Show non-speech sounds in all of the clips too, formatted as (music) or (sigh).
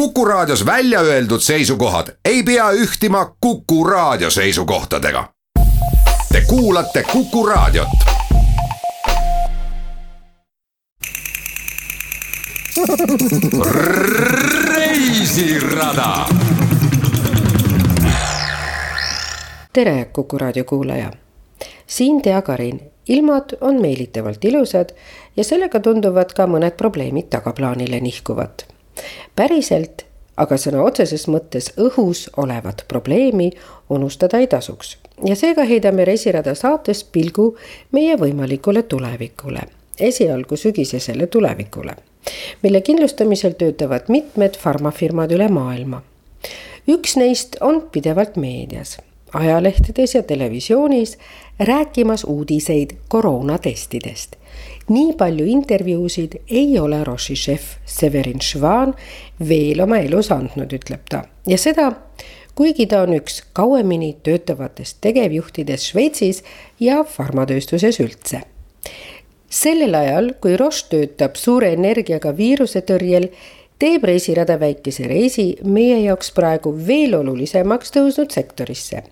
Kuku Raadios välja öeldud seisukohad ei pea ühtima Kuku Raadio seisukohtadega. Te kuulate Kuku Raadiot. reisirada. tere, Kuku Raadio kuulaja. siin Tea Karin, ilmad on meelitavalt ilusad ja sellega tunduvad ka mõned probleemid tagaplaanile nihkuvat päriselt aga sõna otseses mõttes õhus olevat probleemi unustada ei tasuks. ja seega heidame Reisirada saates pilgu meie võimalikule tulevikule, esialgu sügisesele tulevikule, mille kindlustamisel töötavad mitmed farmafirmad üle maailma. üks neist on pidevalt meedias, ajalehtedes ja televisioonis rääkimas uudiseid koroonatestidest nii palju intervjuusid ei ole Roche'i šef Severin Schwan veel oma elus andnud, ütleb ta ja seda kuigi ta on üks kauemini töötavatest tegevjuhtidest Šveitsis ja farmatööstuses üldse. sellel ajal, kui Roche töötab suure energiaga viirusetõrjel, teeb reisirada väikese reisi meie jaoks praegu veel olulisemaks tõusnud sektorisse.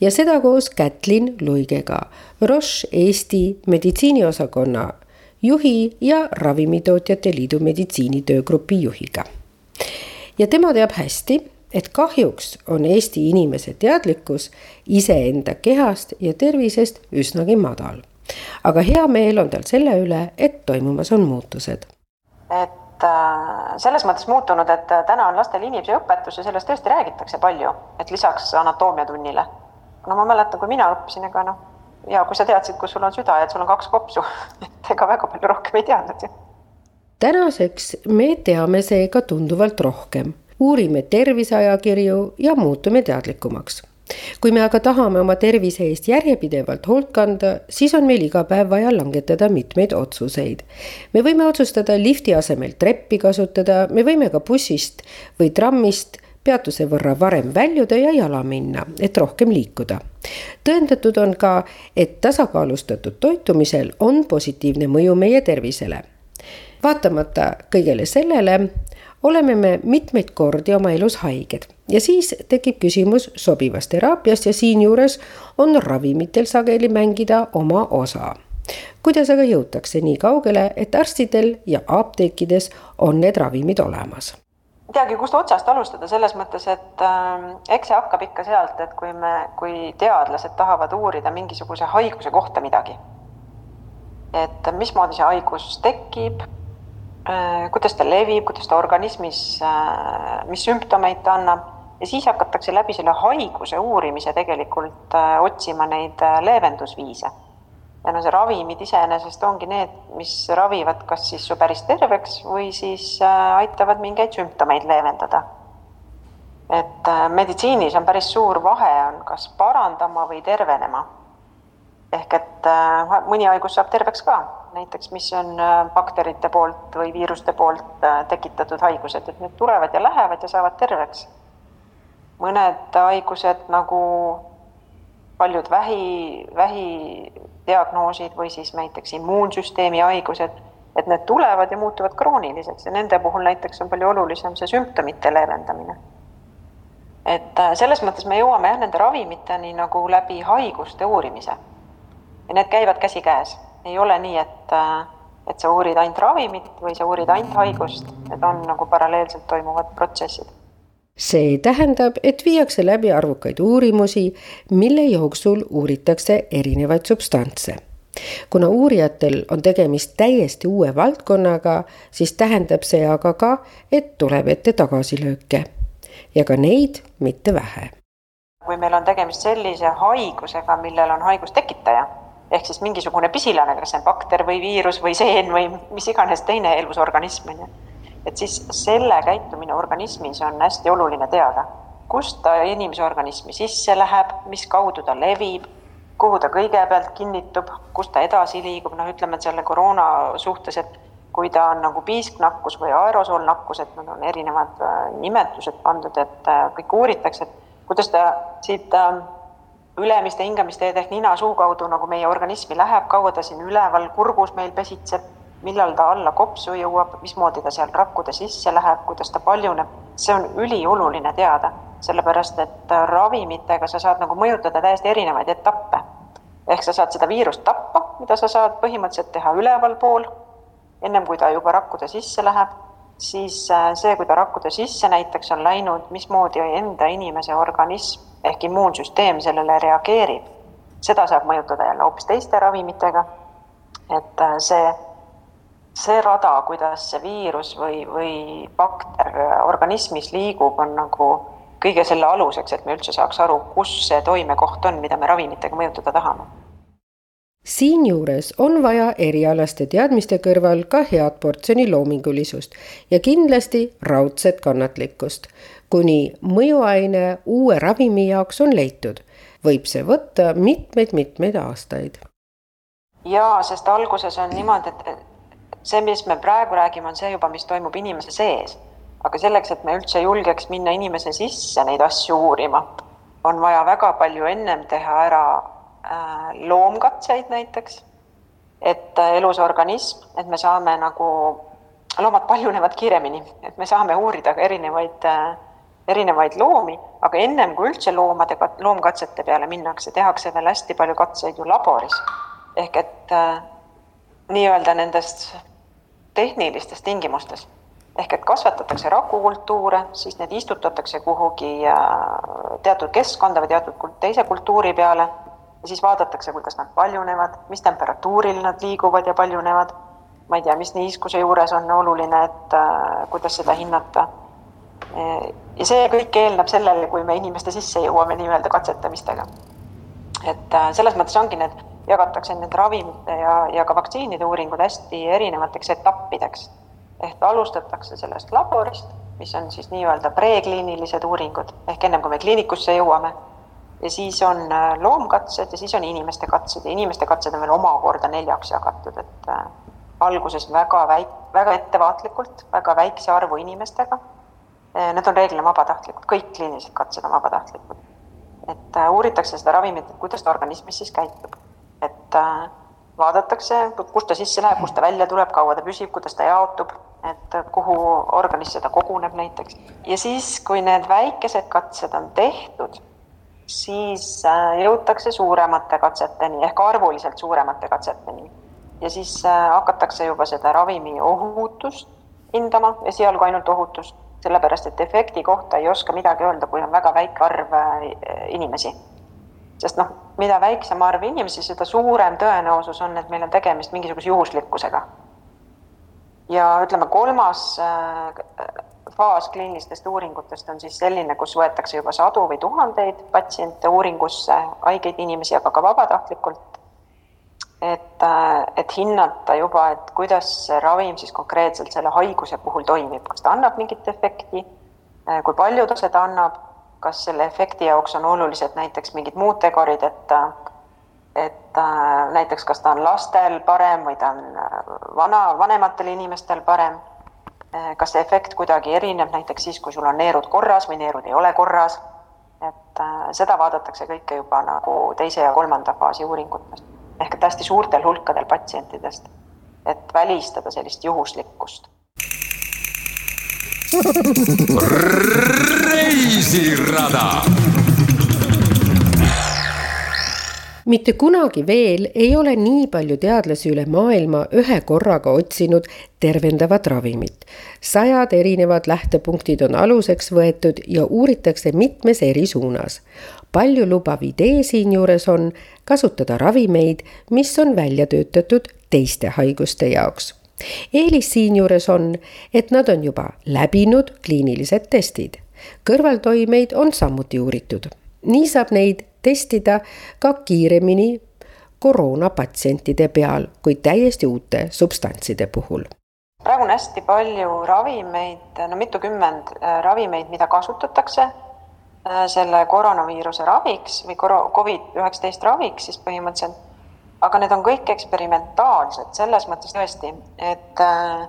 ja seda koos Kätlin Luigega, Roche Eesti meditsiiniosakonna juhi ja Ravimitootjate Liidu meditsiinitöögrupi juhiga. ja tema teab hästi, et kahjuks on Eesti inimese teadlikkus iseenda kehast ja tervisest üsnagi madal. aga hea meel on tal selle üle, et toimumas on muutused. et äh, selles mõttes muutunud, et äh, täna on lastel inimeseõpetus ja sellest tõesti räägitakse palju, et lisaks anatoomiatunnile. no ma mäletan, kui mina õppisin, ega noh ja kui sa teadsid, kus sul on süda ja et sul on kaks kopsu, (laughs) et ega väga palju rohkem ei teadnud ju. tänaseks me teame seega tunduvalt rohkem, uurime terviseajakirju ja muutume teadlikumaks kui me aga tahame oma tervise eest järjepidevalt hoolt kanda, siis on meil iga päev vaja langetada mitmeid otsuseid. me võime otsustada lifti asemel treppi kasutada, me võime ka bussist või trammist peatuse võrra varem väljuda ja jala minna, et rohkem liikuda. tõendatud on ka, et tasakaalustatud toitumisel on positiivne mõju meie tervisele. vaatamata kõigele sellele oleme me mitmeid kordi oma elus haiged. Ja siis tekib küsimus sobivast teraapiast ja siinjuures on ravimitel sageli mängida oma osa. Kuidas aga jõutakse nii kaugele, et arstidel ja apteekides on need ravimid olemas? ei teagi, kust otsast alustada, selles mõttes, et äh, eks see hakkab ikka sealt, et kui me, kui teadlased tahavad uurida mingisuguse haiguse kohta midagi, et mismoodi see haigus tekib kuidas ta levib, kuidas ta organismis äh,, mis sümptomeid ta annab ja siis hakatakse läbi selle haiguse uurimise tegelikult äh, otsima neid äh, leevendusviise ja no see ravimid iseenesest ongi need, mis ravivad kas siis su päris terveks või siis äh, aitavad mingeid sümptomeid leevendada. et äh, meditsiinis on päris suur vahe, on kas parandama või tervenema. Ehk et äh, mõni haigus saab terveks ka, näiteks mis on bakterite poolt või viiruste poolt tekitatud haigused, et need tulevad ja lähevad ja saavad terveks. mõned haigused nagu paljud vähi, vähidiagnoosid või siis näiteks immuunsüsteemi haigused, et need tulevad ja muutuvad krooniliseks ja nende puhul näiteks on palju olulisem see sümptomite leevendamine. et äh, selles mõttes me jõuame jah, nende ravimiteni nagu läbi haiguste uurimise. Ja need käivad käsikäes, ei ole nii, et, äh, et sa uurid ainult ravimit või sa uurid ainult haigust, need on nagu paralleelselt toimuvad protsessid see tähendab, et viiakse läbi arvukaid uurimusi, mille jooksul uuritakse erinevaid substantse. kuna uurijatel on tegemist täiesti uue valdkonnaga, siis tähendab see aga ka, et tuleb ette tagasilööke ja ka neid mitte vähe. kui meil on tegemist sellise haigusega, millel on haigustekitaja ehk siis mingisugune pisilane, kas see on bakter või viirus või seen või mis iganes teine elusorganism on ju. Et siis selle käitumine organismis on hästi oluline teada, kust ta inimese organismi sisse läheb, mis kaudu ta levib, kuhu ta kõigepealt kinnitub, kust ta edasi liigub, noh, ütleme, selle koroona suhtes, et kui ta on nagu piisknakkus või aerosoolnakkus, et nad on erinevad äh, nimetused pandud, et äh, kõik uuritakse, et kuidas ta siit äh, ülemiste hingamisteede ehk nina-suu kaudu nagu meie organismi läheb, kaua ta siin üleval kurgus meil pesitseb millal ta alla kopsu jõuab, mismoodi ta seal rakkude sisse läheb, kuidas ta paljuneb, see on ülioluline teada, sellepärast et ravimitega sa saad nagu mõjutada täiesti erinevaid etappe. ehk sa saad seda viirust tappa, mida sa saad põhimõtteliselt teha ülevalpool, ennem kui ta juba rakkude sisse läheb, siis äh, see, kui ta rakkude sisse näiteks on läinud, mismoodi enda inimese organism ehk immuunsüsteem sellele reageerib, seda saab mõjutada jälle hoopis teiste ravimitega. et äh, see see rada, kuidas see viirus või, või bakter organismis liigub, on nagu kõige selle aluseks, et me üldse saaks aru, kus see toimekoht on, mida me ravimitega mõjutada tahame. siinjuures on vaja erialaste teadmiste kõrval ka head portsjoni loomingulisust ja kindlasti raudset kannatlikkust. Kuni mõjuaine uue ravimi jaoks on leitud, võib see võtta mitmeid-mitmeid aastaid. jaa, sest alguses on niimoodi, et see, mis me praegu räägime, on see juba, mis toimub inimese sees. aga selleks, et me üldse julgeks minna inimese sisse neid asju uurima, on vaja väga palju ennem teha ära äh, loomkatseid näiteks, et äh, elus organism, et me saame nagu, loomad paljunevad kiiremini, et me saame uurida erinevaid äh, erinevaid loomi, aga ennem kui üldse loomadega, loomkatsete peale minnakse, tehakse veel hästi palju katseid ju laboris. ehk et äh, nii-öelda nendest tehnilistes tingimustes. ehk et kasvatatakse rakukultuure, siis need istutatakse kuhugi äh, teatud keskkonda või teatud teise kultuuri peale ja siis vaadatakse, kuidas nad paljunevad, mis temperatuuril nad liiguvad ja paljunevad. ma ei tea, mis niiskuse juures on oluline, et äh, kuidas seda hinnata. Ja see kõik eelneb sellele, kui me inimeste sisse jõuame nii-öelda katsetamistega. et äh, selles mõttes ongi need jagatakse need ravimite ja, ja ka vaktsiinide uuringud hästi erinevateks etappideks. ehk alustatakse sellest laborist, mis on siis nii-öelda prekliinilised uuringud ehk ennem kui me kliinikusse jõuame. ja siis on äh, loomkatsed ja siis on inimeste katsed ja inimeste katsed on veel omakorda neljaks jagatud, et äh, alguses väga väik-, väga ettevaatlikult, väga väikse arvu inimestega. Äh, need on reeglina vabatahtlikud, kõik kliinilised katsed on vabatahtlikud. et äh, uuritakse seda ravimit, et kuidas ta organismis siis käitub et äh, vaadatakse, kust ta sisse läheb, kust ta välja tuleb, kaua ta püsib, kuidas ta jaotub, et kuhu organisse ta koguneb näiteks. ja siis, kui need väikesed katsed on tehtud, siis äh, jõutakse suuremate katseteni ehk arvuliselt suuremate katseteni. ja siis äh, hakatakse juba seda ravimi ohutust hindama, esialgu ainult ohutust, sellepärast et efekti kohta ei oska midagi öelda, kui on väga väike arv inimesi sest noh, mida väiksem arv inimesi, seda suurem tõenäosus on, et meil on tegemist mingisuguse juhuslikkusega. ja ütleme, kolmas äh, faas kliinilistest uuringutest on siis selline, kus võetakse juba sadu või tuhandeid patsiente uuringusse, haigeid inimesi, aga ka vabatahtlikult. Et, äh, et hinnata juba, et kuidas see ravim siis konkreetselt selle haiguse puhul toimib, kas ta annab mingit efekti, äh, kui palju ta seda annab kas selle efekti jaoks on olulised näiteks mingid muud tegurid, et et äh, näiteks kas ta on lastel parem või ta on vana, vanematel inimestel parem. Kas see efekt kuidagi erineb näiteks siis, kui sul on neerud korras või neerud ei ole korras. et seda vaadatakse kõike juba nagu teise ja kolmanda faasi uuringutest ehk et hästi suurtel hulkadel patsientidest, et välistada sellist juhuslikkust reisirada. mitte kunagi veel ei ole nii palju teadlasi üle maailma ühe korraga otsinud tervendavat ravimit. sajad erinevad lähtepunktid on aluseks võetud ja uuritakse mitmes eri suunas. Paljulubav idee siinjuures on kasutada ravimeid, mis on välja töötatud teiste haiguste jaoks eelis siinjuures on, et nad on juba läbinud kliinilised testid. kõrvaltoimeid on samuti uuritud. nii saab neid testida ka kiiremini koroonapatsientide peal kui täiesti uute substantside puhul praegu on hästi palju ravimeid, no mitukümmend äh, ravimeid, mida kasutatakse selle koroonaviiruse raviks või Covid-19 raviks siis põhimõtteliselt aga need on kõik eksperimentaalsed selles mõttes tõesti, et, äh,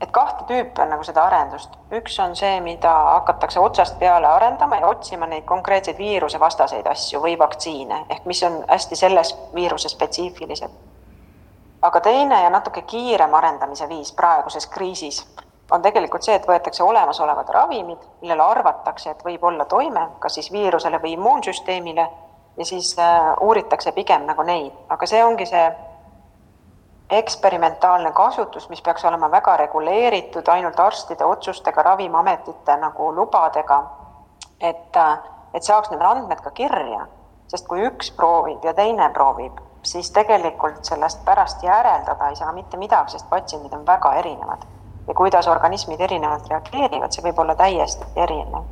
et kahte tüüpi on nagu seda arendust. üks on see, mida hakatakse otsast peale arendama ja otsima neid konkreetseid viirusevastaseid asju või vaktsiine ehk mis on hästi selles viiruse spetsiifilised. aga teine ja natuke kiirem arendamise viis praeguses kriisis on tegelikult see, et võetakse olemasolevad ravimid, millele arvatakse, et võib olla toime kas siis viirusele või immuunsüsteemile ja siis äh, uuritakse pigem nagu neid, aga see ongi see eksperimentaalne kasutus, mis peaks olema väga reguleeritud ainult arstide otsustega, Ravimiametite nagu lubadega. et, äh, et saaks need andmed ka kirja, sest kui üks proovib ja teine proovib, siis tegelikult sellest pärast järeldada ei saa mitte midagi, sest patsiendid on väga erinevad ja kuidas organismid erinevalt reageerivad, see võib olla täiesti erinev.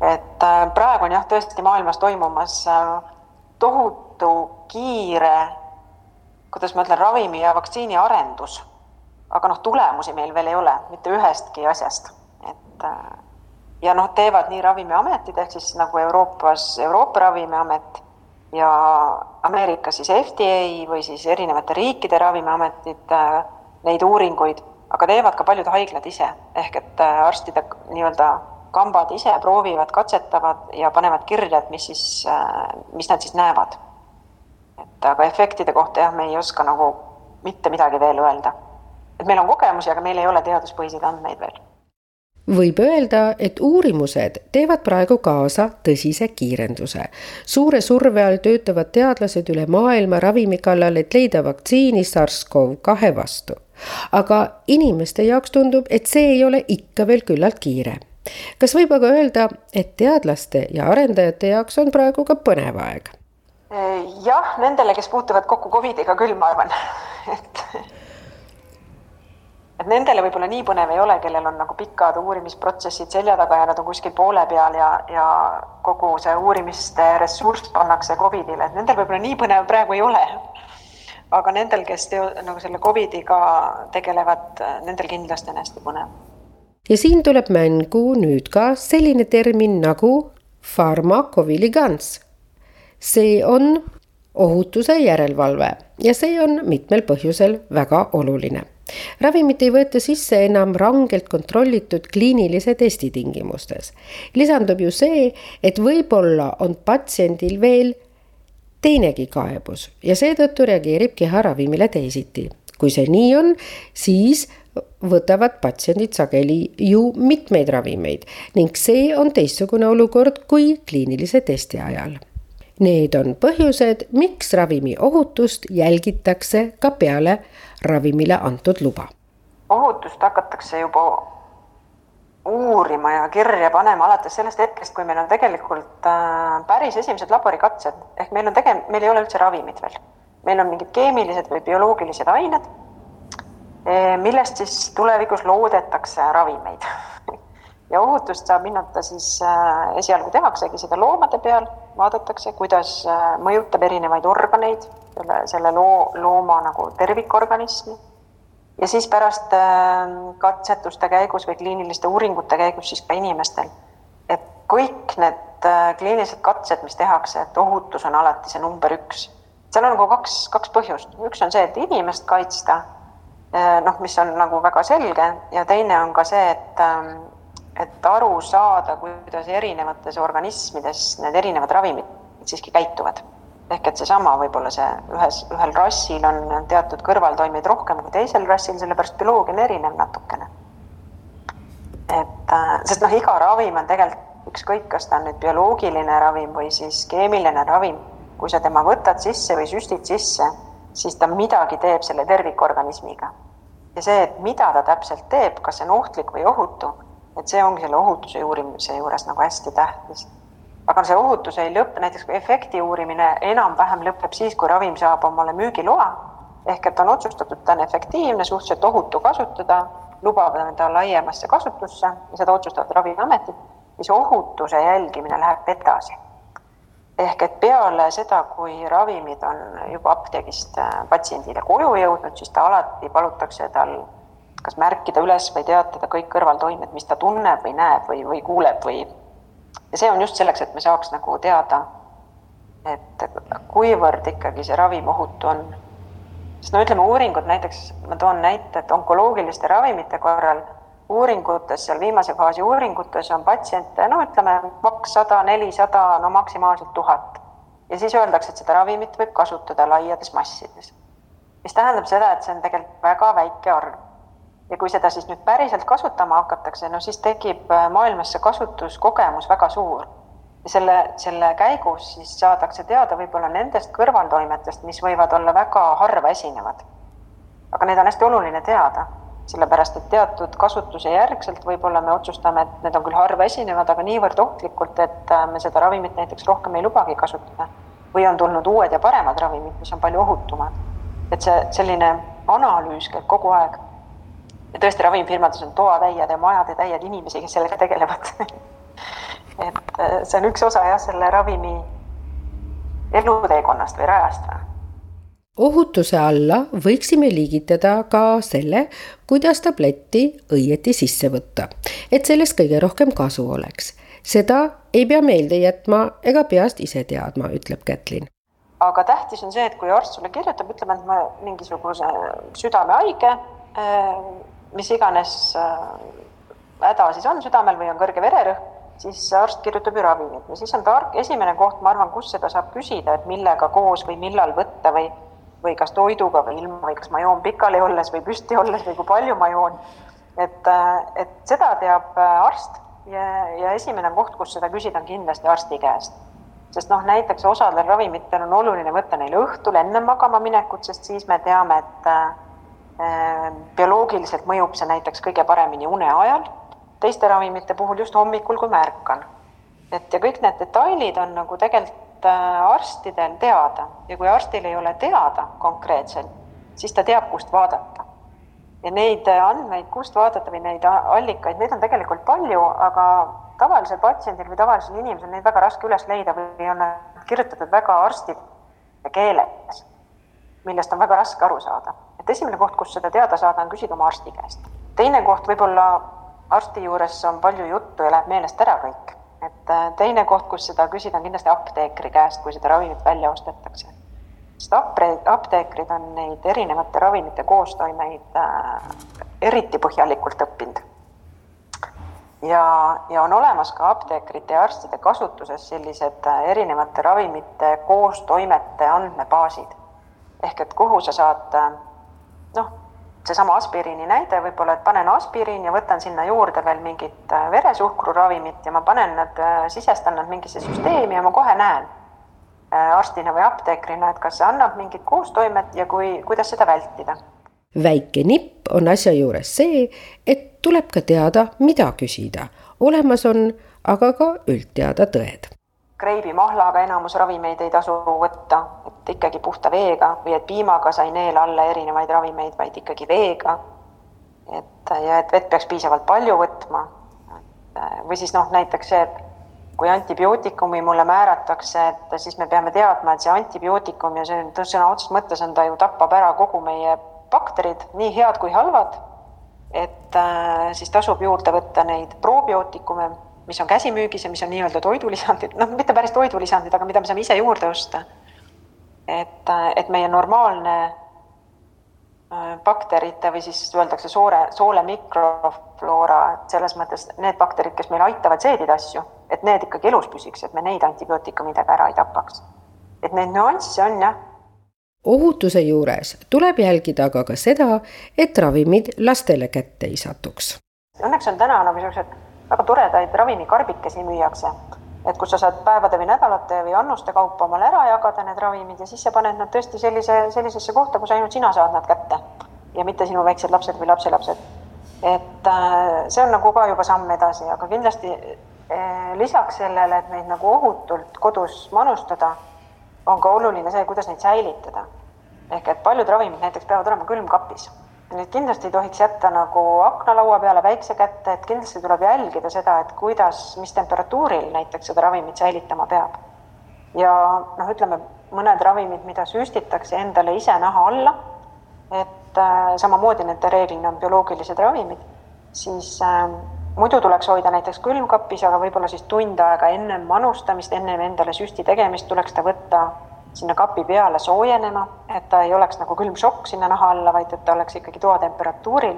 et äh, praegu on jah, tõesti maailmas toimumas äh, tohutu kiire, kuidas ma ütlen, ravimi ja vaktsiini arendus. aga noh, tulemusi meil veel ei ole mitte ühestki asjast, et äh, ja noh, teevad nii Ravimiametid ehk siis nagu Euroopas Euroopa Ravimiamet ja Ameerikas siis FDA või siis erinevate riikide ravimiametid neid uuringuid aga teevad ka paljud haiglad ise, ehk et äh, arstide nii-öelda kambad ise proovivad, katsetavad ja panevad kirja, et mis siis, äh, mis nad siis näevad. et aga efektide kohta jah, me ei oska nagu mitte midagi veel öelda. et meil on kogemusi, aga meil ei ole teaduspõhiseid andmeid veel võib öelda, et uurimused teevad praegu kaasa tõsise kiirenduse. suure surve all töötavad teadlased üle maailma ravimi kallal, et leida vaktsiini SARS-CoV-2 vastu aga inimeste jaoks tundub, et see ei ole ikka veel küllalt kiire. kas võib aga öelda, et teadlaste ja arendajate jaoks on praegu ka põnev aeg? jah, nendele, kes puutuvad kokku Covidiga küll, ma arvan, (laughs) et et nendele võib-olla nii põnev ei ole, kellel on nagu pikad uurimisprotsessid selja taga ja nad on kuskil poole peal ja, ja kogu see uurimiste ressurss pannakse Covidile, et nendel võib-olla nii põnev praegu ei ole aga nendel, kes teo, nagu selle Covidiga tegelevad, nendel kindlasti on hästi põnev. ja siin tuleb mängu nüüd ka selline termin nagu farmakovigilants. see on ohutuse järelevalve ja see on mitmel põhjusel väga oluline. ravimit ei võeta sisse enam rangelt kontrollitud kliinilise testi tingimustes. lisandub ju see, et võib-olla on patsiendil veel teinegi kaebus ja seetõttu reageerib keha ravimile teisiti. kui see nii on, siis võtavad patsiendid sageli ju mitmeid ravimeid ning see on teistsugune olukord kui kliinilise testi ajal. Need on põhjused, miks ravimi ohutust jälgitakse ka peale ravimile antud luba. ohutust hakatakse juba uurima ja kirja panema alates sellest hetkest, kui meil on tegelikult äh, päris esimesed laborikatsed, ehk meil on tege-, meil ei ole üldse ravimit veel. meil on mingid keemilised või bioloogilised ained, eh, millest siis tulevikus loodetakse ravimeid. (laughs) Ja ohutust saab hinnata siis äh, esialgu tehaksegi seda loomade peal, vaadatakse, kuidas äh, mõjutab erinevaid organeid, selle, selle loo, looma nagu tervikorganismi ja siis pärast ähm, katsetuste käigus või kliiniliste uuringute käigus siis ka inimestel. et kõik need äh, kliinilised katsed, mis tehakse, et ohutus on alati see number üks. seal on nagu kaks, kaks põhjust, üks on see, et inimest kaitsta, äh, noh, mis on nagu väga selge ja teine on ka see, et ähm, et aru saada, kuidas erinevates organismides need erinevad ravimid siiski käituvad ehk et seesama võib-olla see ühes, ühel rassil on teatud kõrvaltoimeid rohkem kui teisel rassil, sellepärast bioloogia on erinev natukene. et äh, sest noh, iga ravim on tegelikult ükskõik, kas ta on nüüd bioloogiline ravim või siis keemiline ravim, kui sa tema võtad sisse või süstid sisse, siis ta midagi teeb selle tervikorganismiga. ja see, et mida ta täpselt teeb, kas see on ohtlik või ohutu, et see ongi selle ohutuse uurimise juures nagu hästi tähtis aga see ohutus ei lõpe, näiteks efekti uurimine enam-vähem lõpeb siis, kui ravim saab omale müügiloa. ehk et on otsustatud, ta on efektiivne, suhteliselt ohutu kasutada, lubame ta laiemasse kasutusse ja seda otsustavad Ravimiametid, siis ohutuse jälgimine läheb edasi. ehk et peale seda, kui ravimid on juba apteegist äh, patsiendile koju jõudnud, siis ta alati palutakse tal kas märkida üles või teatada kõik kõrvaltoimed, mis ta tunneb või näeb või, või kuuleb või ja see on just selleks, et me saaks nagu teada, et kuivõrd ikkagi see ravim ohutu on. sest no ütleme, uuringud näiteks, ma toon näite, et onkoloogiliste ravimite korral uuringutes, seal viimase faasi uuringutes on patsiente, no ütleme kakssada, nelisada, no maksimaalselt tuhat. ja siis öeldakse, et seda ravimit võib kasutada laiades massides. mis tähendab seda, et see on tegelikult väga väike arv. Ja kui seda siis nüüd päriselt kasutama hakatakse, no siis tekib äh, maailmas see kasutuskogemus väga suur. selle, selle käigus siis saadakse teada võib-olla nendest kõrvaltoimetest, mis võivad olla väga harva esinevad. aga neid on hästi oluline teada, sellepärast et teatud kasutuse järgselt võib-olla me otsustame, et need on küll harva esinevad, aga niivõrd ohtlikult, et äh, me seda ravimit näiteks rohkem ei lubagi kasutada. või on tulnud uued ja paremad ravimid, mis on palju ohutumad et see selline analüüs käib kogu aeg. Ja tõesti, ravimifirmades on toatäied ja majade täied inimesi, kes sellega tegelevad. (laughs) Et äh, see on üks osa jah, selle ravimi eluteekonnast või rajast. Või ohutuse alla võiksime liigitada ka selle, kuidas tabletti õieti sisse võtta, et sellest kõige rohkem kasu oleks. seda ei pea meelde jätma ega peast ise teadma, ütleb Kätlin. Aga tähtis on see, et kui arst sulle kirjutab, ütleme, et ma mingisuguse südamehaige, äh, mis iganes äh, häda siis on südamel või on kõrge vererõhk, siis arst kirjutab ju ravimit ja siis on tark, esimene koht, ma arvan, kus seda saab küsida, et millega koos või millal võtta või, või kas toiduga või ilma või kas ma joon pikali olles või püsti olles või kui palju ma joon. et, äh, et seda teab arst ja, ja esimene koht, kus seda küsida, on kindlasti arsti käest sest noh, näiteks osadel ravimitel on oluline võtta neil õhtul enne magama minekut, sest siis me teame, et äh, bioloogiliselt mõjub see näiteks kõige paremini une ajal. teiste ravimite puhul just hommikul, kui ma ärkan. et ja kõik need detailid on nagu tegelikult äh, arstidel teada ja kui arstil ei ole teada konkreetselt, siis ta teab, kust vaadata. ja neid andmeid, kust vaadata või neid allikaid, neid on tegelikult palju, aga tavalisel patsiendil või tavalisel inimesel neid väga raske üles leida või on kirjutatud väga arstide keeles, millest on väga raske aru saada. Et esimene koht, kus seda teada saada, on küsida oma arsti käest. teine koht võib-olla arsti juures on palju juttu ja läheb meelest ära kõik. et äh, teine koht, kus seda küsida, on kindlasti apteekri käest, kui seda ravimit välja ostetakse. sest apteekrid on neid erinevate ravimite koostoimeid äh, eriti põhjalikult õppinud ja, ja on olemas ka apteekrite ja arstide kasutuses sellised äh, erinevate ravimite koostoimete andmebaasid. ehk et kuhu sa saad seesama aspiriini näide võib-olla, et panen aspiriin ja võtan sinna juurde veel mingit äh, veresuhkruravimit ja ma panen nad, sisestan nad mingisse süsteemi ja ma kohe näen arstina või apteekrina, et kas see annab mingit koostoimet ja kui, kuidas seda vältida väike nipp on asja juures see, et tuleb ka teada, mida küsida. olemas on aga ka üldteada tõed. Kreibimahlaga enamus ravimeid ei tasu võtta, et ikkagi puhta veega või et piimaga sa ei neela alla erinevaid ravimeid, vaid ikkagi veega. et ja et vett peaks piisavalt palju võtma. või siis noh, näiteks see, kui antibiootikumi mulle määratakse, et siis me peame teadma, et see antibiootikum ja see sõna otseses mõttes on ta ju tapab ära kogu meie bakterid, nii head kui halvad, et äh, siis tasub juurde võtta neid probiootikume, mis on käsimüügis ja mis on nii-öelda toidulisandid, noh, mitte päris toidulisandid, aga mida me saame ise juurde osta. et, et meie normaalne äh, bakterite või siis öeldakse soore, soole mikrofloora, et selles mõttes need bakterid, kes meil aitavad seedida asju, et need ikkagi elus püsiks, et me neid antibiootikumidega ära ei tapaks. et neid nüansse on jah ohutuse juures tuleb jälgida aga ka seda, et ravimid lastele kätte ei satuks. Õnneks on täna nagu niisugused väga toredaid ravimikarbikesi müüakse, et kus sa saad päevade või nädalate või annuste kaupa omale ära jagada need ravimid ja siis sa paned nad tõesti sellise, sellisesse kohta, kus ainult sina saad nad kätte ja mitte sinu väiksed lapsed või lapselapsed. et äh, see on nagu ka juba samm edasi, aga kindlasti äh, lisaks sellele, et neid nagu ohutult kodus manustada on ka oluline see, kuidas neid säilitada. ehk et paljud ravimid näiteks peavad olema külmkapis. Neid kindlasti ei tohiks jätta nagu aknalaua peale väikse kätte, et kindlasti tuleb jälgida seda, et kuidas, mis temperatuuril näiteks seda ravimit säilitama peab. ja noh, ütleme mõned ravimid, mida süstitakse endale ise naha alla, et äh, samamoodi need reeglina on bioloogilised ravimid, siis äh, muidu tuleks hoida näiteks külmkapis, aga võib-olla siis tund aega ennem manustamist, ennem endale süsti tegemist tuleks ta võtta sinna kapi peale soojenema, et ta ei oleks nagu külmšokk sinna naha alla, vaid et ta oleks ikkagi toatemperatuuril.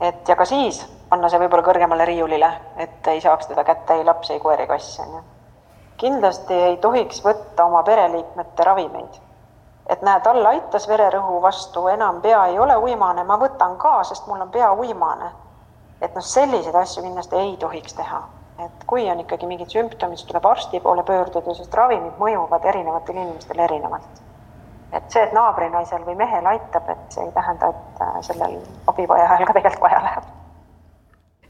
et ja ka siis panna see võib-olla kõrgemale riiulile, et ei saaks teda kätte ei laps, ei koer, ei kass, on ju. kindlasti ei tohiks võtta oma pereliikmete ravimeid. et näe, tal aitas vererõhu vastu, enam pea ei ole uimane, ma võtan ka, sest mul on pea uimane. et noh, selliseid asju kindlasti ei tohiks teha. Et kui on ikkagi mingid sümptomid, siis tuleb arsti poole pöörduda, sest ravimid mõjuvad erinevatele inimestele erinevalt. et see, et naabrinaisel või mehel aitab, et see ei tähenda, et äh, sellel abivajajal ka tegelikult vaja läheb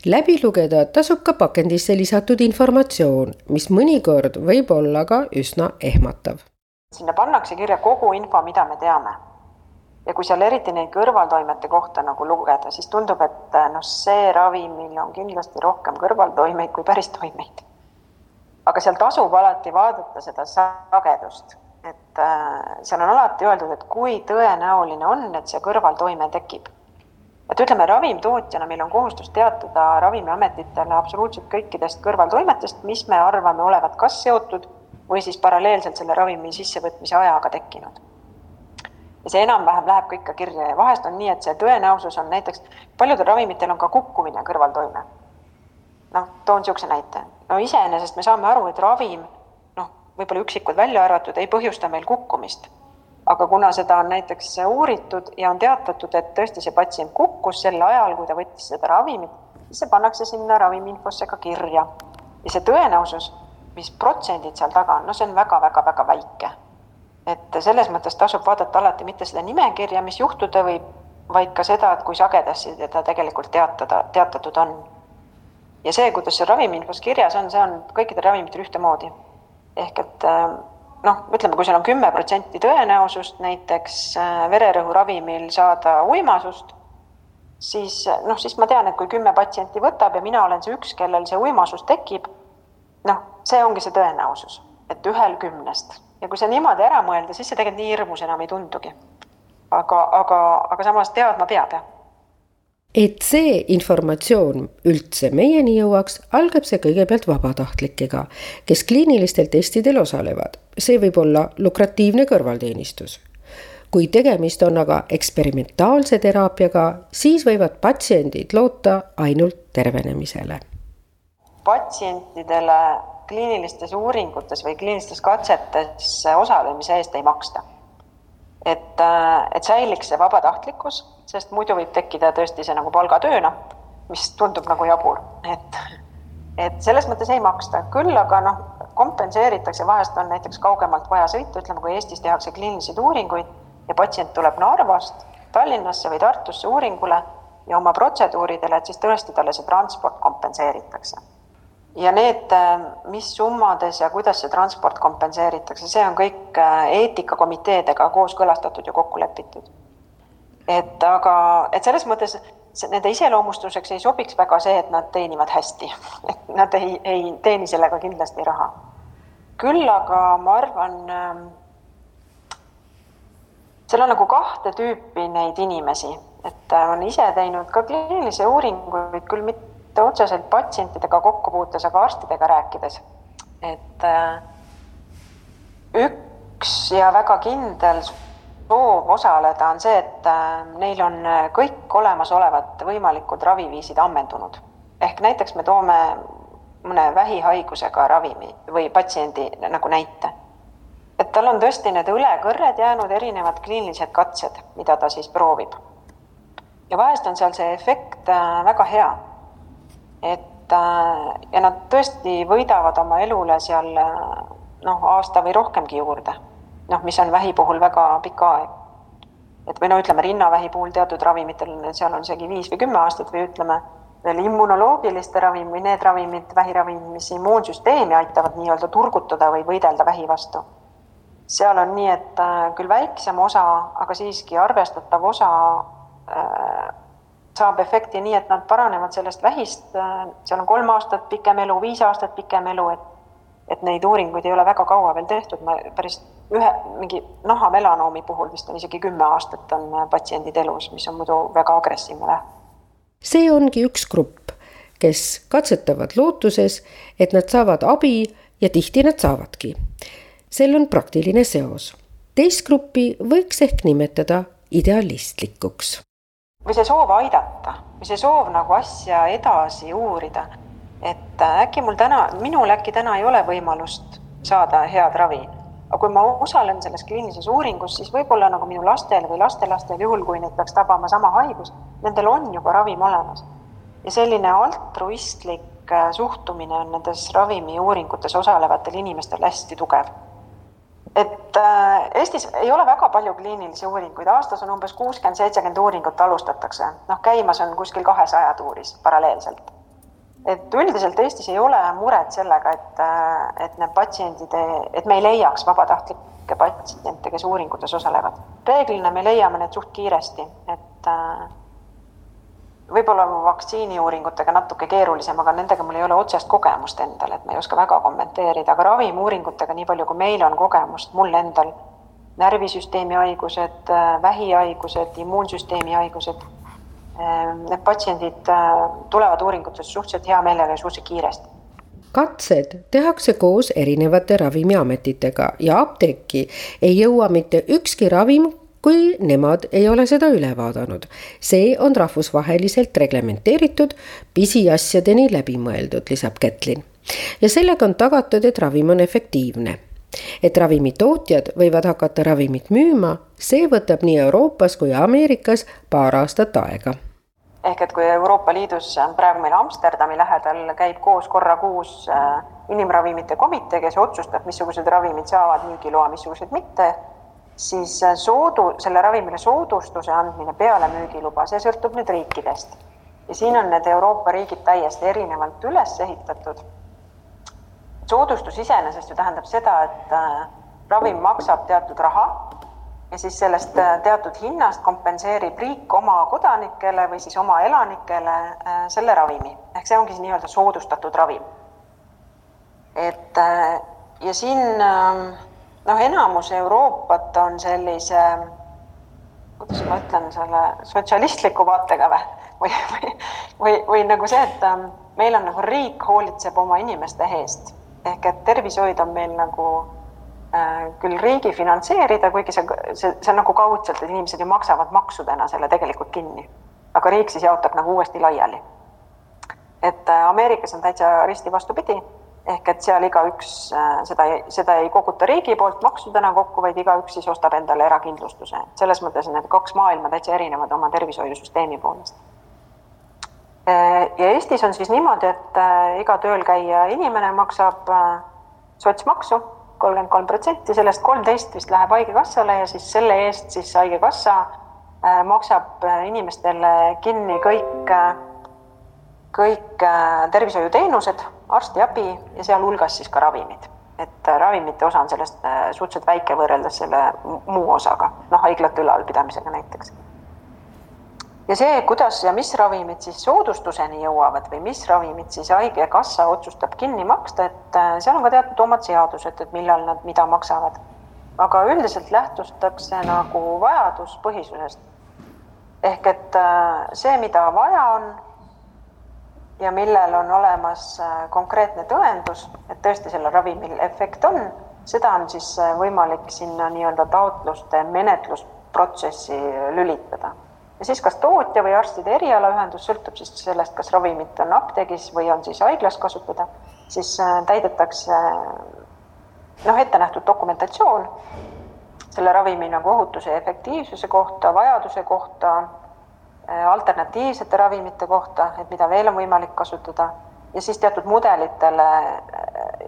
läbi lugeda tasub ka pakendisse lisatud informatsioon, mis mõnikord võib olla ka üsna ehmatav sinna pannakse kirja kogu info, mida me teame. Ja kui seal eriti neid kõrvaltoimete kohta nagu lugeda, siis tundub, et noh, see ravimil on kindlasti rohkem kõrvaltoimeid kui päris toimeid. aga seal tasub alati vaadata seda sagedust, et äh, seal on alati öeldud, et kui tõenäoline on, et see kõrvaltoime tekib. et ütleme, ravimtootjana meil on kohustus teatada Ravimiametitele absoluutselt kõikidest kõrvaltoimetest, mis me arvame olevat kas seotud või siis paralleelselt selle ravimi sissevõtmise ajaga tekkinud. Ja see enam-vähem läheb ka ikka kirja ja vahest on nii, et see tõenäosus on näiteks, paljudel ravimitel on ka kukkumine kõrvaltoime. noh, toon niisuguse näite. no iseenesest me saame aru, et ravim, noh, võib-olla üksikud välja arvatud, ei põhjusta meil kukkumist. aga kuna seda on näiteks uuritud ja on teatatud, et tõesti see patsient kukkus sel ajal, kui ta võttis seda ravimit, siis see pannakse sinna ravimiinfosse ka kirja. ja see tõenäosus mis protsendid seal taga on, no see on väga-väga-väga väike. Et selles mõttes tasub vaadata alati mitte seda nimekirja, mis juhtuda võib, vaid ka seda, et kui sagedasti teda tegelikult teatada, teatatud on. ja see, kuidas see ravimiinfos kirjas on, see on kõikidel ravimitel ühtemoodi. ehk et äh, noh, ütleme, kui seal on kümme protsenti tõenäosust näiteks äh, vererõhuravimil saada uimasust, siis noh, siis ma tean, et kui kümme patsienti võtab ja mina olen see üks, kellel see uimasus tekib noh, see ongi see tõenäosus, et ühel kümnest ja kui see niimoodi ära mõelda, siis see tegelikult nii hirmus enam ei tundugi. aga, aga, aga samas teadma peab, jah et see informatsioon üldse meieni jõuaks, algab see kõigepealt vabatahtlikega, kes kliinilistel testidel osalevad. see võib olla lukratiivne kõrvalteenistus. kui tegemist on aga eksperimentaalse teraapiaga, siis võivad patsiendid loota ainult tervenemisele patsientidele kliinilistes uuringutes või kliinilistes katsetes osalemise eest ei maksta. et, et säiliks see vabatahtlikkus, sest muidu võib tekkida tõesti see nagu palgatööna, mis tundub nagu jabur, et, et selles mõttes ei maksta, küll aga noh, kompenseeritakse, vahest on näiteks kaugemalt vaja sõita, ütleme, kui Eestis tehakse kliinilisi uuringuid ja patsient tuleb Narvast Tallinnasse või Tartusse uuringule ja oma protseduuridele, et siis tõesti talle see transport kompenseeritakse ja need, äh, mis summades ja kuidas see transport kompenseeritakse, see on kõik äh, eetikakomiteedega kooskõlastatud ja kokku lepitud. et aga, et selles mõttes nende iseloomustuseks ei sobiks väga see, et nad teenivad hästi, (laughs) et nad ei, ei teeni sellega kindlasti raha. küll aga ma arvan, ähm, seal on nagu kahte tüüpi neid inimesi, et äh, on ise teinud ka kliinilisi uuringuid, küll mitte mitte otseselt patsientidega kokkupuutes, aga arstidega rääkides. et äh, üks ja väga kindel soov osaleda on see, et äh, neil on kõik olemasolevad võimalikud raviviisid ammendunud. ehk näiteks me toome mõne vähihaigusega ravimi või patsiendi nagu näite. et tal on tõesti need õlekõrred jäänud erinevad kliinilised katsed, mida ta siis proovib. ja vahest on seal see efekt äh, väga hea et äh, ja nad tõesti võidavad oma elule seal äh, noh, aasta või rohkemgi juurde. noh, mis on vähi puhul väga pikk aeg. et või no ütleme, rinnavähi puhul teatud ravimitel, seal on isegi viis või kümme aastat või ütleme, veel immunoloogiliste ravim või need ravimid, vähiravimid, mis immuunsüsteemi aitavad nii-öelda turgutada või võidelda vähi vastu. seal on nii, et äh, küll väiksem osa, aga siiski arvestatav osa äh, saab efekti nii, et nad paranevad sellest vähist, seal on kolm aastat pikem elu, viis aastat pikem elu, et et neid uuringuid ei ole väga kaua veel tehtud, ma päris ühe, mingi nahamelanoomi puhul vist on isegi kümme aastat on patsiendid elus, mis on muidu väga agressiivne vähk. see ongi üks grupp, kes katsetavad lootuses, et nad saavad abi ja tihti nad saavadki. sel on praktiline seos. teist gruppi võiks ehk nimetada idealistlikuks või see soov aidata või see soov nagu asja edasi uurida. et äh, äkki mul täna, minul äkki täna ei ole võimalust saada head ravi, aga kui ma osalen selles kliinilises uuringus, siis võib-olla nagu minu lastel või lastelastel, juhul kui neid peaks tabama sama haigus, nendel on juba ravim olemas. ja selline altruistlik äh, suhtumine on nendes ravimiuuringutes osalevatel inimestel hästi tugev et äh, Eestis ei ole väga palju kliinilisi uuringuid, aastas on umbes kuuskümmend, seitsekümmend uuringut alustatakse, noh, käimas on kuskil kahesaja tuuris paralleelselt. et üldiselt Eestis ei ole muret sellega, et, äh, et need patsiendid, et me ei leiaks vabatahtlikke patsiente, kes uuringutes osalevad. reeglina me leiame need suht kiiresti, et võib-olla vaktsiiniuuringutega natuke keerulisem, aga nendega mul ei ole otsest kogemust endal, et ma ei oska väga kommenteerida, aga ravimiuuringutega, nii palju kui meil on kogemust, mul endal, närvisüsteemi haigused, vähihaigused, immuunsüsteemi haigused, need patsiendid äh, tulevad uuringutesse suhteliselt hea meelega ja suhteliselt kiiresti. Katsed tehakse koos erinevate ravimiametitega ja apteeki ei jõua mitte ükski ravim kui nemad ei ole seda üle vaadanud. see on rahvusvaheliselt reglementeeritud, pisiasjadeni läbi mõeldud, lisab Kätlin. ja sellega on tagatud, et ravim on efektiivne et ravimitootjad võivad hakata ravimit müüma, see võtab nii Euroopas kui Ameerikas paar aastat aega ehk et kui Euroopa Liidus praegu meil Amsterdami lähedal käib koos korra kuus äh, inimravimite komitee, kes otsustab, missugused ravimid saavad müügiloa, missugused mitte siis äh, soodu, selle ravimile soodustuse andmine peale müügiluba, see sõltub nüüd riikidest. ja siin on need Euroopa riigid täiesti erinevalt üles ehitatud. soodustus iseenesest ju tähendab seda, et äh, ravim maksab teatud raha ja siis sellest äh, teatud hinnast kompenseerib riik oma kodanikele või siis oma elanikele selle ravimi. ehk see ongi siis nii-öelda soodustatud ravim. et ja siin äh, noh, enamus Euroopat on sellise, kuidas ma ütlen, selle sotsialistliku vaatega või, või, või, või, või nagu see, et ähm, meil on nagu riik hoolitseb oma inimeste eest ehk et tervishoid on meil nagu äh, küll riigi finantseerida, kuigi see, see, see on nagu kaudselt, et inimesed ju maksavad maksudena selle tegelikult kinni. aga riik siis jaotab nagu uuesti laiali. et äh, Ameerikas on täitsa risti vastupidi ehk et seal igaüks äh, seda, seda ei koguta riigi poolt maksudena kokku, vaid igaüks siis ostab endale erakindlustuse. selles mõttes need kaks maailma täitsa erinevad oma tervishoiusüsteemi poolest. Äh, ja Eestis on siis niimoodi, et äh, iga tööl käija inimene maksab sotsmaksu kolmkümmend kolm protsenti, sellest kolmteist vist läheb Haigekassale ja siis selle eest siis Haigekassa maksab inimestele kinni kõik kõik tervishoiuteenused, arstiabi ja sealhulgas siis ka ravimid. et äh, ravimite osa on sellest äh, suhteliselt väike võrreldes selle muu osaga, noh, haiglate ülalpidamisega näiteks. ja see, kuidas ja mis ravimid siis soodustuseni jõuavad või mis ravimid siis Haigekassa otsustab kinni maksta, et seal on ka teatud omad seadused, et millal nad mida maksavad. aga üldiselt lähtutakse nagu vajaduspõhisusest. ehk et see, mida vaja on ja millel on olemas äh, konkreetne tõendus, et tõesti sellel ravimil efekt on, seda on siis äh, võimalik sinna nii-öelda taotluste menetlusprotsessi lülitada. ja siis kas tootja või arstide erialaühendus, sõltub siis sellest, kas ravimit on apteegis või on siis haiglas kasutada, siis äh, täidetakse noh, ette nähtud dokumentatsioon selle ravimi nagu ohutuse ja efektiivsuse kohta, vajaduse kohta alternatiivsete ravimite kohta, et mida veel on võimalik kasutada ja siis teatud mudelitele äh,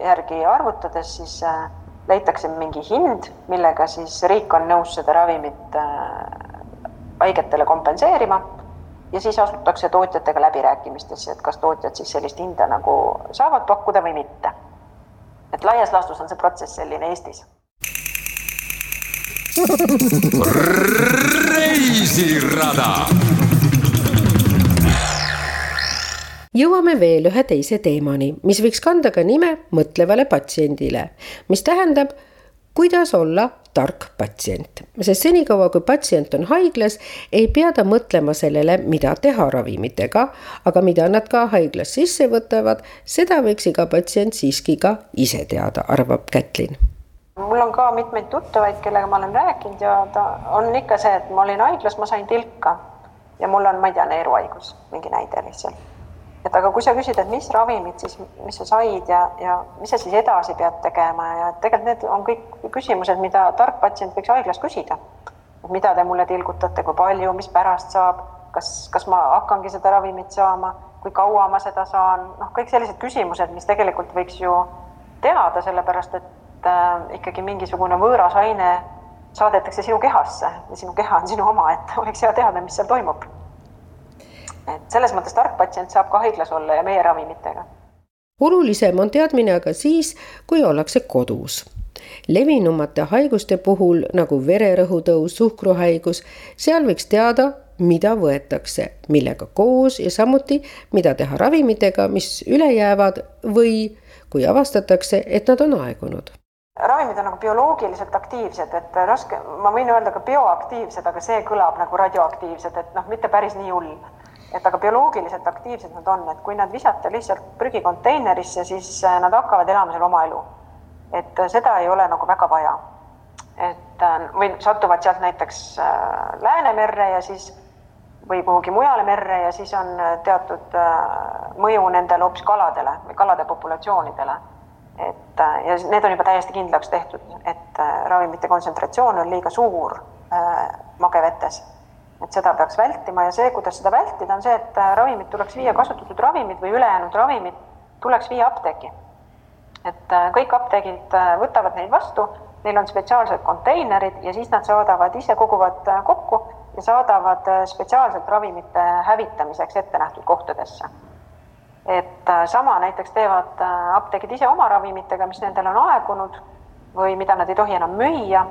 järgi arvutades siis äh, leitakse mingi hind, millega siis riik on nõus seda ravimit haigetele kompenseerima ja siis asutakse tootjatega läbirääkimistesse, et kas tootjad siis sellist hinda nagu saavad pakkuda või mitte. et laias laastus on see protsess selline Eestis. reisirada jõuame veel ühe teise teemani, mis võiks kanda ka nime mõtlevale patsiendile, mis tähendab, kuidas olla tark patsient, sest senikaua, kui patsient on haiglas, ei pea ta mõtlema sellele, mida teha ravimitega, aga mida nad ka haiglas sisse võtavad, seda võiks iga patsient siiski ka ise teada, arvab Kätlin. Mul on ka mitmeid tuttavaid, kellega ma olen rääkinud ja ta on ikka see, et ma olin haiglas, ma sain tilka. Ja mul on, ma ei tea, neeruhaigus, mingi näide lihtsalt et aga kui sa küsid, et mis ravimid siis, mis sa said ja, ja mis sa siis edasi pead tegema ja tegelikult need on kõik küsimused, mida tark patsient võiks haiglas küsida. mida te mulle tilgutate, kui palju, mis pärast saab, kas, kas ma hakkangi seda ravimit saama, kui kaua ma seda saan, noh, kõik sellised küsimused, mis tegelikult võiks ju teada, sellepärast et äh, ikkagi mingisugune võõras aine saadetakse sinu kehasse ja sinu keha on sinu oma, et oleks hea teada, mis seal toimub et selles mõttes tark patsient saab ka haiglas olla ja meie ravimitega. olulisem on teadmine aga siis, kui ollakse kodus levinumate haiguste puhul nagu vererõhu tõus, suhkruhaigus, seal võiks teada, mida võetakse, millega koos ja samuti, mida teha ravimitega, mis üle jäävad või kui avastatakse, et nad on aegunud. ravimid on nagu bioloogiliselt aktiivsed, et raske, ma võin öelda ka bioaktiivsed, aga see kõlab nagu radioaktiivsed, et noh, mitte päris nii hull et aga bioloogiliselt aktiivsed nad on, et kui nad visata lihtsalt prügikonteinerisse, siis äh, nad hakkavad elama seal oma elu. et äh, seda ei ole nagu väga vaja. et äh, või satuvad sealt näiteks Läänemerre ja siis või kuhugi mujale merre ja siis on teatud mõju nendele hoopis kaladele või kalade populatsioonidele. et ja need on juba täiesti kindlaks tehtud, et ravimite kontsentratsioon on liiga suur magevetes et seda peaks vältima ja see, kuidas seda vältida, on see, et äh, ravimid tuleks viia, kasutatud ravimid või ülejäänud ravimid tuleks viia apteeki. et äh, kõik apteegid äh, võtavad neid vastu, neil on spetsiaalsed konteinerid ja siis nad saadavad, ise koguvad kokku ja saadavad spetsiaalselt ravimite hävitamiseks ette nähtud kohtadesse. et sama näiteks teevad apteegid ise oma ravimitega, mis nendel on aegunud või mida nad ei tohi enam müüa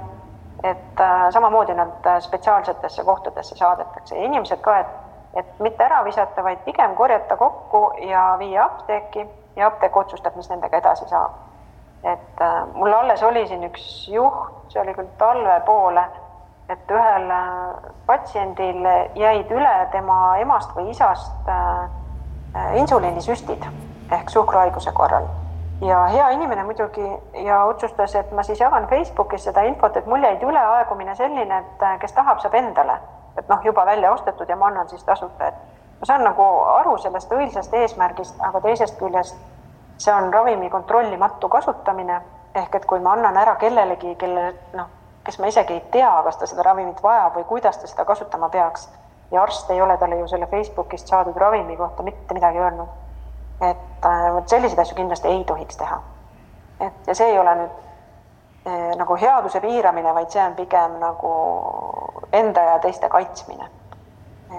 et äh, samamoodi nad äh, spetsiaalsetesse kohtadesse saadetakse ja inimesed ka, et, et mitte ära visata, vaid pigem korjata kokku ja viia apteeki ja apteek otsustab, mis nendega edasi saab. et äh, mul alles oli siin üks juht, see oli küll talve poole, et ühel patsiendil jäid üle tema emast või isast insuliinisüstid ehk suhkruhaiguse korral ja hea inimene muidugi ja otsustas, et ma siis jagan Facebookis seda infot, et mul jäid üle aegumine selline, et äh, kes tahab, saab endale, et noh, juba välja ostetud ja ma annan siis tasuta, et ma saan nagu aru sellest õilsast eesmärgist, aga teisest küljest see on ravimi kontrollimatu kasutamine. Ehk et kui ma annan ära kellelegi, kelle noh, kes ma isegi ei tea, kas ta seda ravimit vajab või kuidas ta seda kasutama peaks ja arst ei ole talle ju selle Facebookist saadud ravimi kohta mitte midagi öelnud et äh, vot selliseid asju kindlasti ei tohiks teha. et ja see ei ole nüüd äh, nagu headuse piiramine, vaid see on pigem nagu enda ja teiste kaitsmine.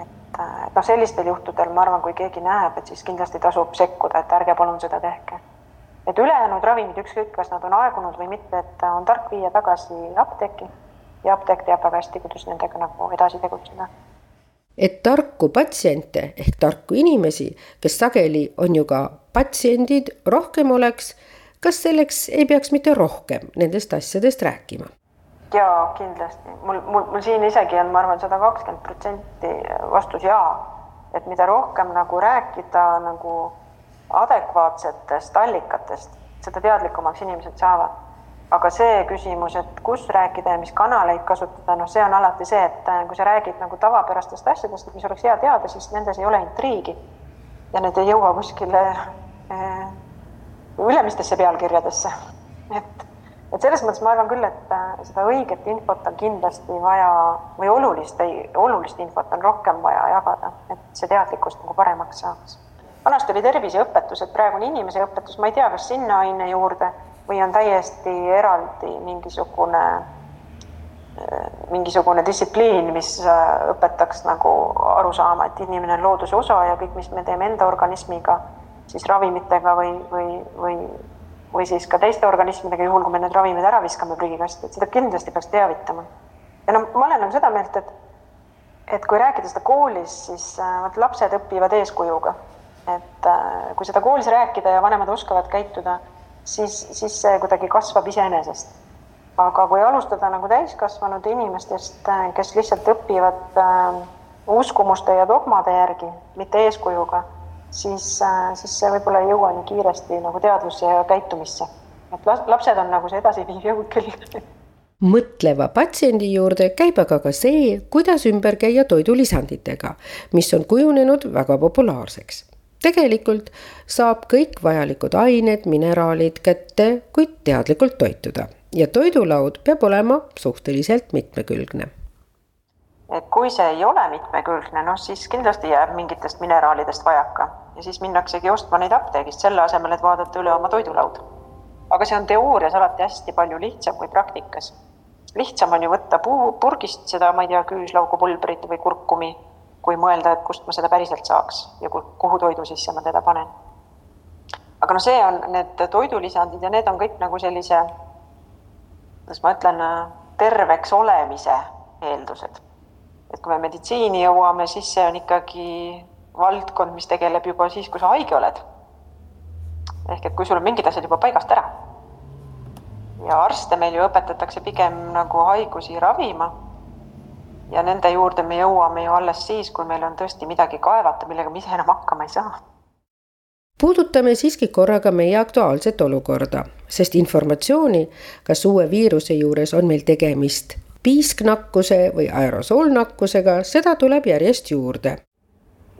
et, äh, noh, sellistel juhtudel ma arvan, kui keegi näeb, et siis kindlasti tasub sekkuda, et ärge palun seda tehke. et ülejäänud ravimid, ükskõik, kas nad on aegunud või mitte, et on tark viia tagasi apteeki ja apteek teab väga hästi, kuidas nendega nagu edasi tegutseda et tarku patsiente ehk tarku inimesi, kes sageli on ju ka patsiendid, rohkem oleks, kas selleks ei peaks mitte rohkem nendest asjadest rääkima? jaa, kindlasti, mul, mul, mul siin isegi on, ma arvan, sada kakskümmend protsenti vastus jaa. et mida rohkem nagu rääkida nagu adekvaatsetest allikatest, seda teadlikumaks inimesed saavad aga see küsimus, et kus rääkida ja mis kanaleid kasutada, noh, see on alati see, et äh, kui sa räägid nagu tavapärastest asjadest, mis oleks hea teada, siis nendes ei ole intriigi. ja need ei jõua kuskile äh, ülemistesse pealkirjadesse. et, et selles mõttes ma arvan küll, et äh, seda õiget infot on kindlasti vaja või olulist, olulist infot on rohkem vaja jagada, et see teadlikkus nagu paremaks saaks. vanasti oli terviseõpetus, et praegu on inimese õpetus, ma ei tea, kas sinna aine juurde või on täiesti eraldi mingisugune, mingisugune distsipliin, mis äh, õpetaks nagu aru saama, et inimene on looduse osa ja kõik, mis me teeme enda organismiga, siis ravimitega või, või, või, või siis ka teiste organismidega, juhul kui me need ravimid ära viskame prügikasti, et seda kindlasti peaks teavitama. ja noh, ma olen nagu seda meelt, et et kui rääkida seda koolis, siis äh, vot lapsed õpivad eeskujuga. et äh, kui seda koolis rääkida ja vanemad oskavad käituda siis, siis see kuidagi kasvab iseenesest. aga kui alustada nagu täiskasvanud inimestest, kes lihtsalt õpivad äh, uskumuste ja dogmade järgi, mitte eeskujuga, siis äh,, siis see võib-olla ei jõua nii kiiresti nagu teadvusse ja käitumisse. et lapsed on nagu see edasiviiv jõud küll (laughs) mõtleva patsiendi juurde käib aga ka see, kuidas ümber käia toidulisanditega, mis on kujunenud väga populaarseks tegelikult saab kõik vajalikud ained, mineraalid kätte, kuid teadlikult toituda ja toidulaud peab olema suhteliselt mitmekülgne. et kui see ei ole mitmekülgne, noh siis kindlasti jääb mingitest mineraalidest vajaka ja siis minnaksegi ostma neid apteegist selle asemel, et vaadata üle oma toidulaud. aga see on teoorias alati hästi palju lihtsam kui praktikas. lihtsam on ju võtta puu, purgist seda, ma ei tea, küüslaugupulbrit või kurkumi, kui mõelda, et kust ma seda päriselt saaks ja kuhu toidu sisse ma teda panen. aga noh, see on need toidulisandid ja need on kõik nagu sellise kuidas ma ütlen, terveks olemise eeldused. et kui me meditsiini jõuame, siis see on ikkagi valdkond, mis tegeleb juba siis, kui sa haige oled. ehk et kui sul on mingid asjad juba paigast ära. ja arste meil ju õpetatakse pigem nagu haigusi ravima. Ja nende juurde me jõuame ju alles siis, kui meil on tõesti midagi kaevata, millega me ise enam hakkama ei saa puudutame siiski korraga meie aktuaalset olukorda, sest informatsiooni, kas uue viiruse juures on meil tegemist piisknakkuse või aerosoolnakkusega, seda tuleb järjest juurde.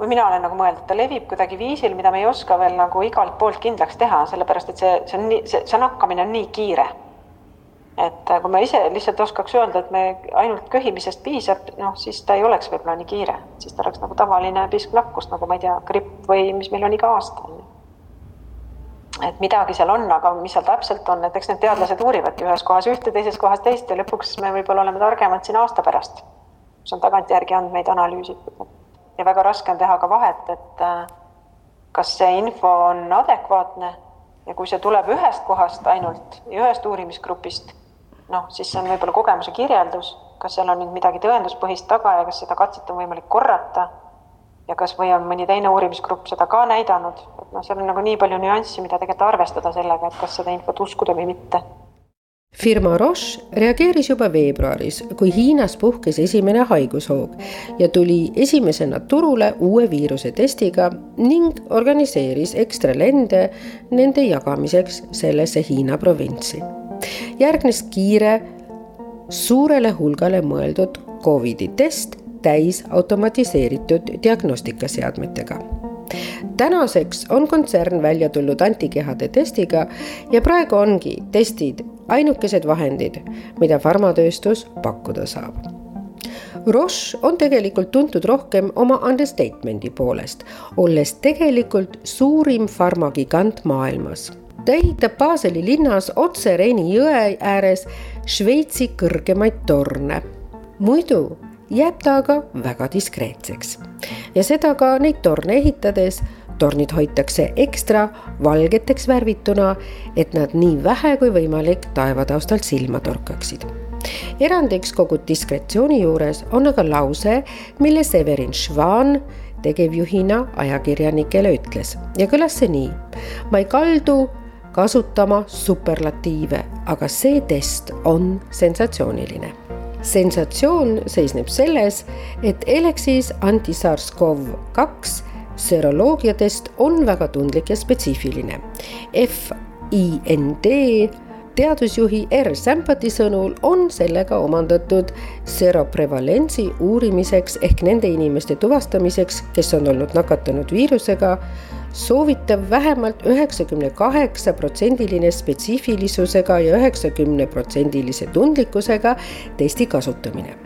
või mina olen nagu mõelnud, ta levib kuidagi viisil, mida me ei oska veel nagu igalt poolt kindlaks teha, sellepärast et see, see on nii, see, see nakkamine on nii kiire. Et kui me ise lihtsalt oskaks öelda, et me ainult köhimisest piisab, noh, siis ta ei oleks võib-olla nii kiire, siis ta oleks nagu tavaline piisknakkus, nagu ma ei tea, gripp või mis meil on iga aasta et midagi seal on, aga mis seal täpselt on, et eks need teadlased uurivadki ühes kohas ühte, teises kohas teist ja lõpuks me võib-olla oleme targemad siin aasta pärast, kus on tagantjärgi andmeid analüüsitud. ja väga raske on teha ka vahet, et äh, kas see info on adekvaatne ja kui see tuleb ühest kohast ainult ja ühest uurimisgrupist, noh, siis see on võib-olla kogemuse kirjeldus, kas seal on nüüd midagi tõenduspõhist taga ja kas seda katset on võimalik korrata. Ja kas või on mõni teine uurimisgrupp seda ka näidanud, et noh, seal on nagu nii palju nüanssi, mida tegelikult arvestada sellega, et kas seda infot uskuda või mitte. Firma Roche reageeris juba veebruaris, kui Hiinas puhkes esimene haigushoog ja tuli esimesena turule uue viiruse testiga ning organiseeris ekstra lende nende jagamiseks sellesse Hiina provintsi. Järgnes kiire suurele hulgale mõeldud Covidi test täis automatiseeritud diagnostikaseadmetega. tänaseks on kontsern välja tulnud antikehade testiga ja praegu ongi testid ainukesed vahendid, mida farmatööstus pakkuda saab. Roche on tegelikult tuntud rohkem oma understatement'i poolest, olles tegelikult suurim farmagigant maailmas ta ehitab Baseli linnas otse Reini jõe ääres Šveitsi kõrgemaid torne. muidu jääb ta aga väga diskreetseks. ja seda ka neid torne ehitades tornid hoitakse ekstra valgeteks värvituna, et nad nii vähe kui võimalik taevataustalt silma torkaksid. erandiks kogu diskretsiooni juures on aga lause, mille Severin Schwan tegevjuhina ajakirjanikele ütles ja kõlas see nii. ma ei kaldu kasutama superlatiive, aga see test on sensatsiooniline sensatsioon seisneb selles, et Alexis anti-SARS-CoV-2 seroloogiatest on väga tundlik ja spetsiifiline. FIND teadusjuhi R Sämpati sõnul on sellega omandatud seroprevalentsi uurimiseks ehk nende inimeste tuvastamiseks, kes on olnud nakatunud viirusega soovitav vähemalt üheksakümne kaheksa protsendiline spetsiifilisusega ja üheksakümne protsendilise tundlikkusega testi kasutamine.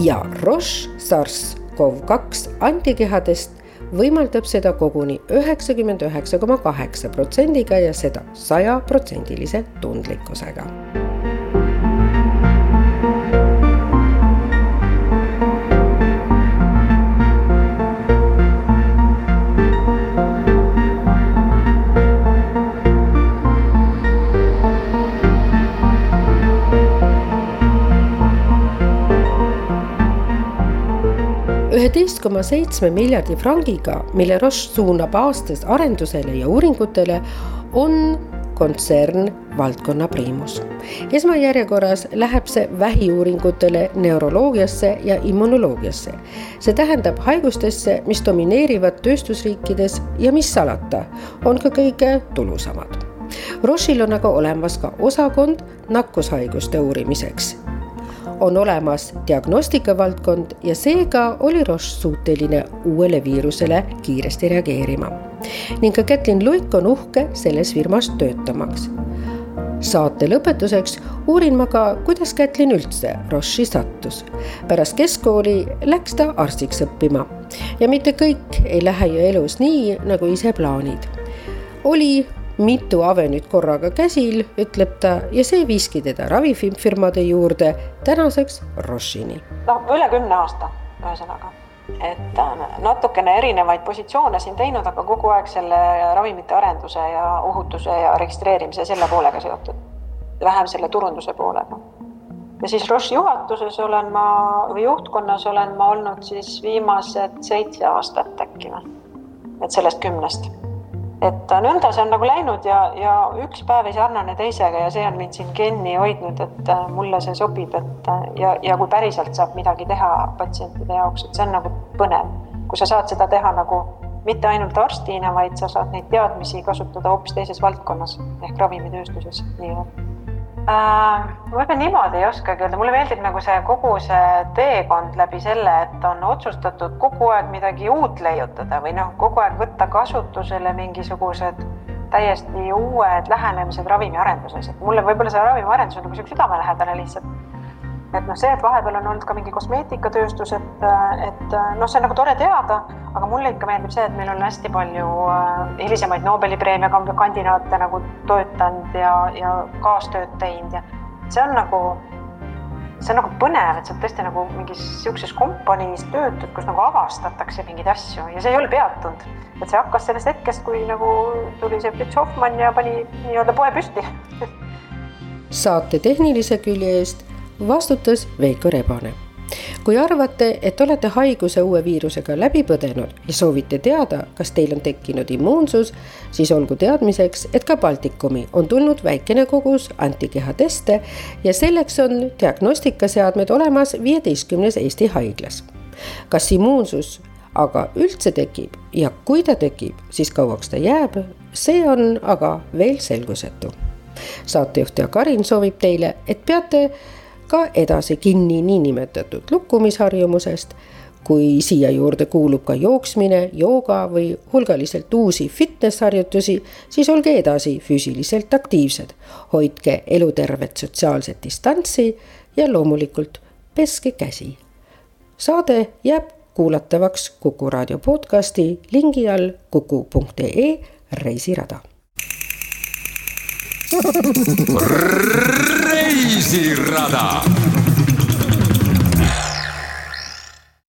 ja Roche SARS-CoV-2 antikehadest võimaldab seda koguni üheksakümmend üheksa koma kaheksa protsendiga ja seda sajaprotsendilise tundlikkusega üheteist koma seitsme miljardi frangiga, mille Roche suunab aastas arendusele ja uuringutele, on kontsern valdkonna priimus. esmajärjekorras läheb see vähiuuringutele, neuroloogiasse ja immunoloogiasse. see tähendab haigustesse, mis domineerivad tööstusriikides ja mis salata, on ka kõige tulusamad. Roche'il on aga olemas ka osakond nakkushaiguste uurimiseks on olemas diagnostikavaldkond ja seega oli Roche suuteline uuele viirusele kiiresti reageerima. ning ka Kätlin Luik on uhke selles firmas töötamaks saate lõpetuseks uurin ma ka, kuidas Kätlin üldse Roche'i sattus. pärast keskkooli läks ta arstiks õppima ja mitte kõik ei lähe ju elus nii, nagu ise plaanid. oli mitu avenüüd korraga käsil, ütleb ta ja see viiski teda ravifirmade juurde tänaseks Roche'ini. noh, üle kümne aasta ühesõnaga et natukene erinevaid positsioone siin teinud, aga kogu aeg selle ravimite arenduse ja ohutuse ja registreerimise selle poolega seotud. vähem selle turunduse poolega. ja siis Roche'i juhatuses olen ma või juhtkonnas olen ma olnud siis viimased seitse aastat äkki või, et sellest kümnest et nõnda see on nagu läinud ja, ja üks päev ei sarnane teisega ja see on mind siin genni hoidnud, et äh, mulle see sobib, et äh, ja, ja kui päriselt saab midagi teha patsientide jaoks, et see on nagu põnev, kui sa saad seda teha nagu mitte ainult arstina, vaid sa saad neid teadmisi kasutada hoopis teises valdkonnas ehk ravimitööstuses nii-öelda? Ma võib-olla niimoodi ei oskagi öelda, mulle meeldib nagu see kogu see teekond läbi selle, et on otsustatud kogu aeg midagi uut leiutada või noh, kogu aeg võtta kasutusele mingisugused täiesti uued lähenemised ravimiarenduses, et mulle võib-olla see ravimiarendus on nagu sihuke südamelähedane lihtsalt et noh, see, et vahepeal on olnud ka mingi kosmeetikatööstus, et, et noh, see on nagu tore teada, aga mulle ikka meeldib see, et meil on hästi palju äh, hilisemaid Nobeli preemia kandidaate nagu toetanud ja, ja kaastööd teinud ja see on nagu, see on nagu põnev, et sa oled tõesti nagu mingis sihukeses kompaniis töötud, kus nagu avastatakse mingeid asju ja see ei ole peatunud. et see hakkas sellest hetkest, kui nagu tuli see Fritz Hoffmann ja pani nii-öelda poe püsti (laughs) saate tehnilise külje eest vastutas Veiko Rebane. kui arvate, et olete haiguse uue viirusega läbi põdenud ja soovite teada, kas teil on tekkinud immuunsus, siis olgu teadmiseks, et ka Baltikumi on tulnud väikene kogus antikehateste ja selleks on diagnostikaseadmed olemas viieteistkümnes Eesti haiglas. kas immuunsus aga üldse tekib ja kui ta tekib, siis kauaks ta jääb, see on aga veel selgusetu. saatejuht Jaak Arin soovib teile, et peate ka edasi kinni niinimetatud lukkumisharjumusest. kui siia juurde kuulub ka jooksmine, jooga või hulgaliselt uusi fitness harjutusi, siis olge edasi füüsiliselt aktiivsed. hoidke elutervet sotsiaalset distantsi ja loomulikult peske käsi. saade jääb kuulatavaks Kuku raadio podcasti lingi all kuku.ee reisirada (laughs) reisirada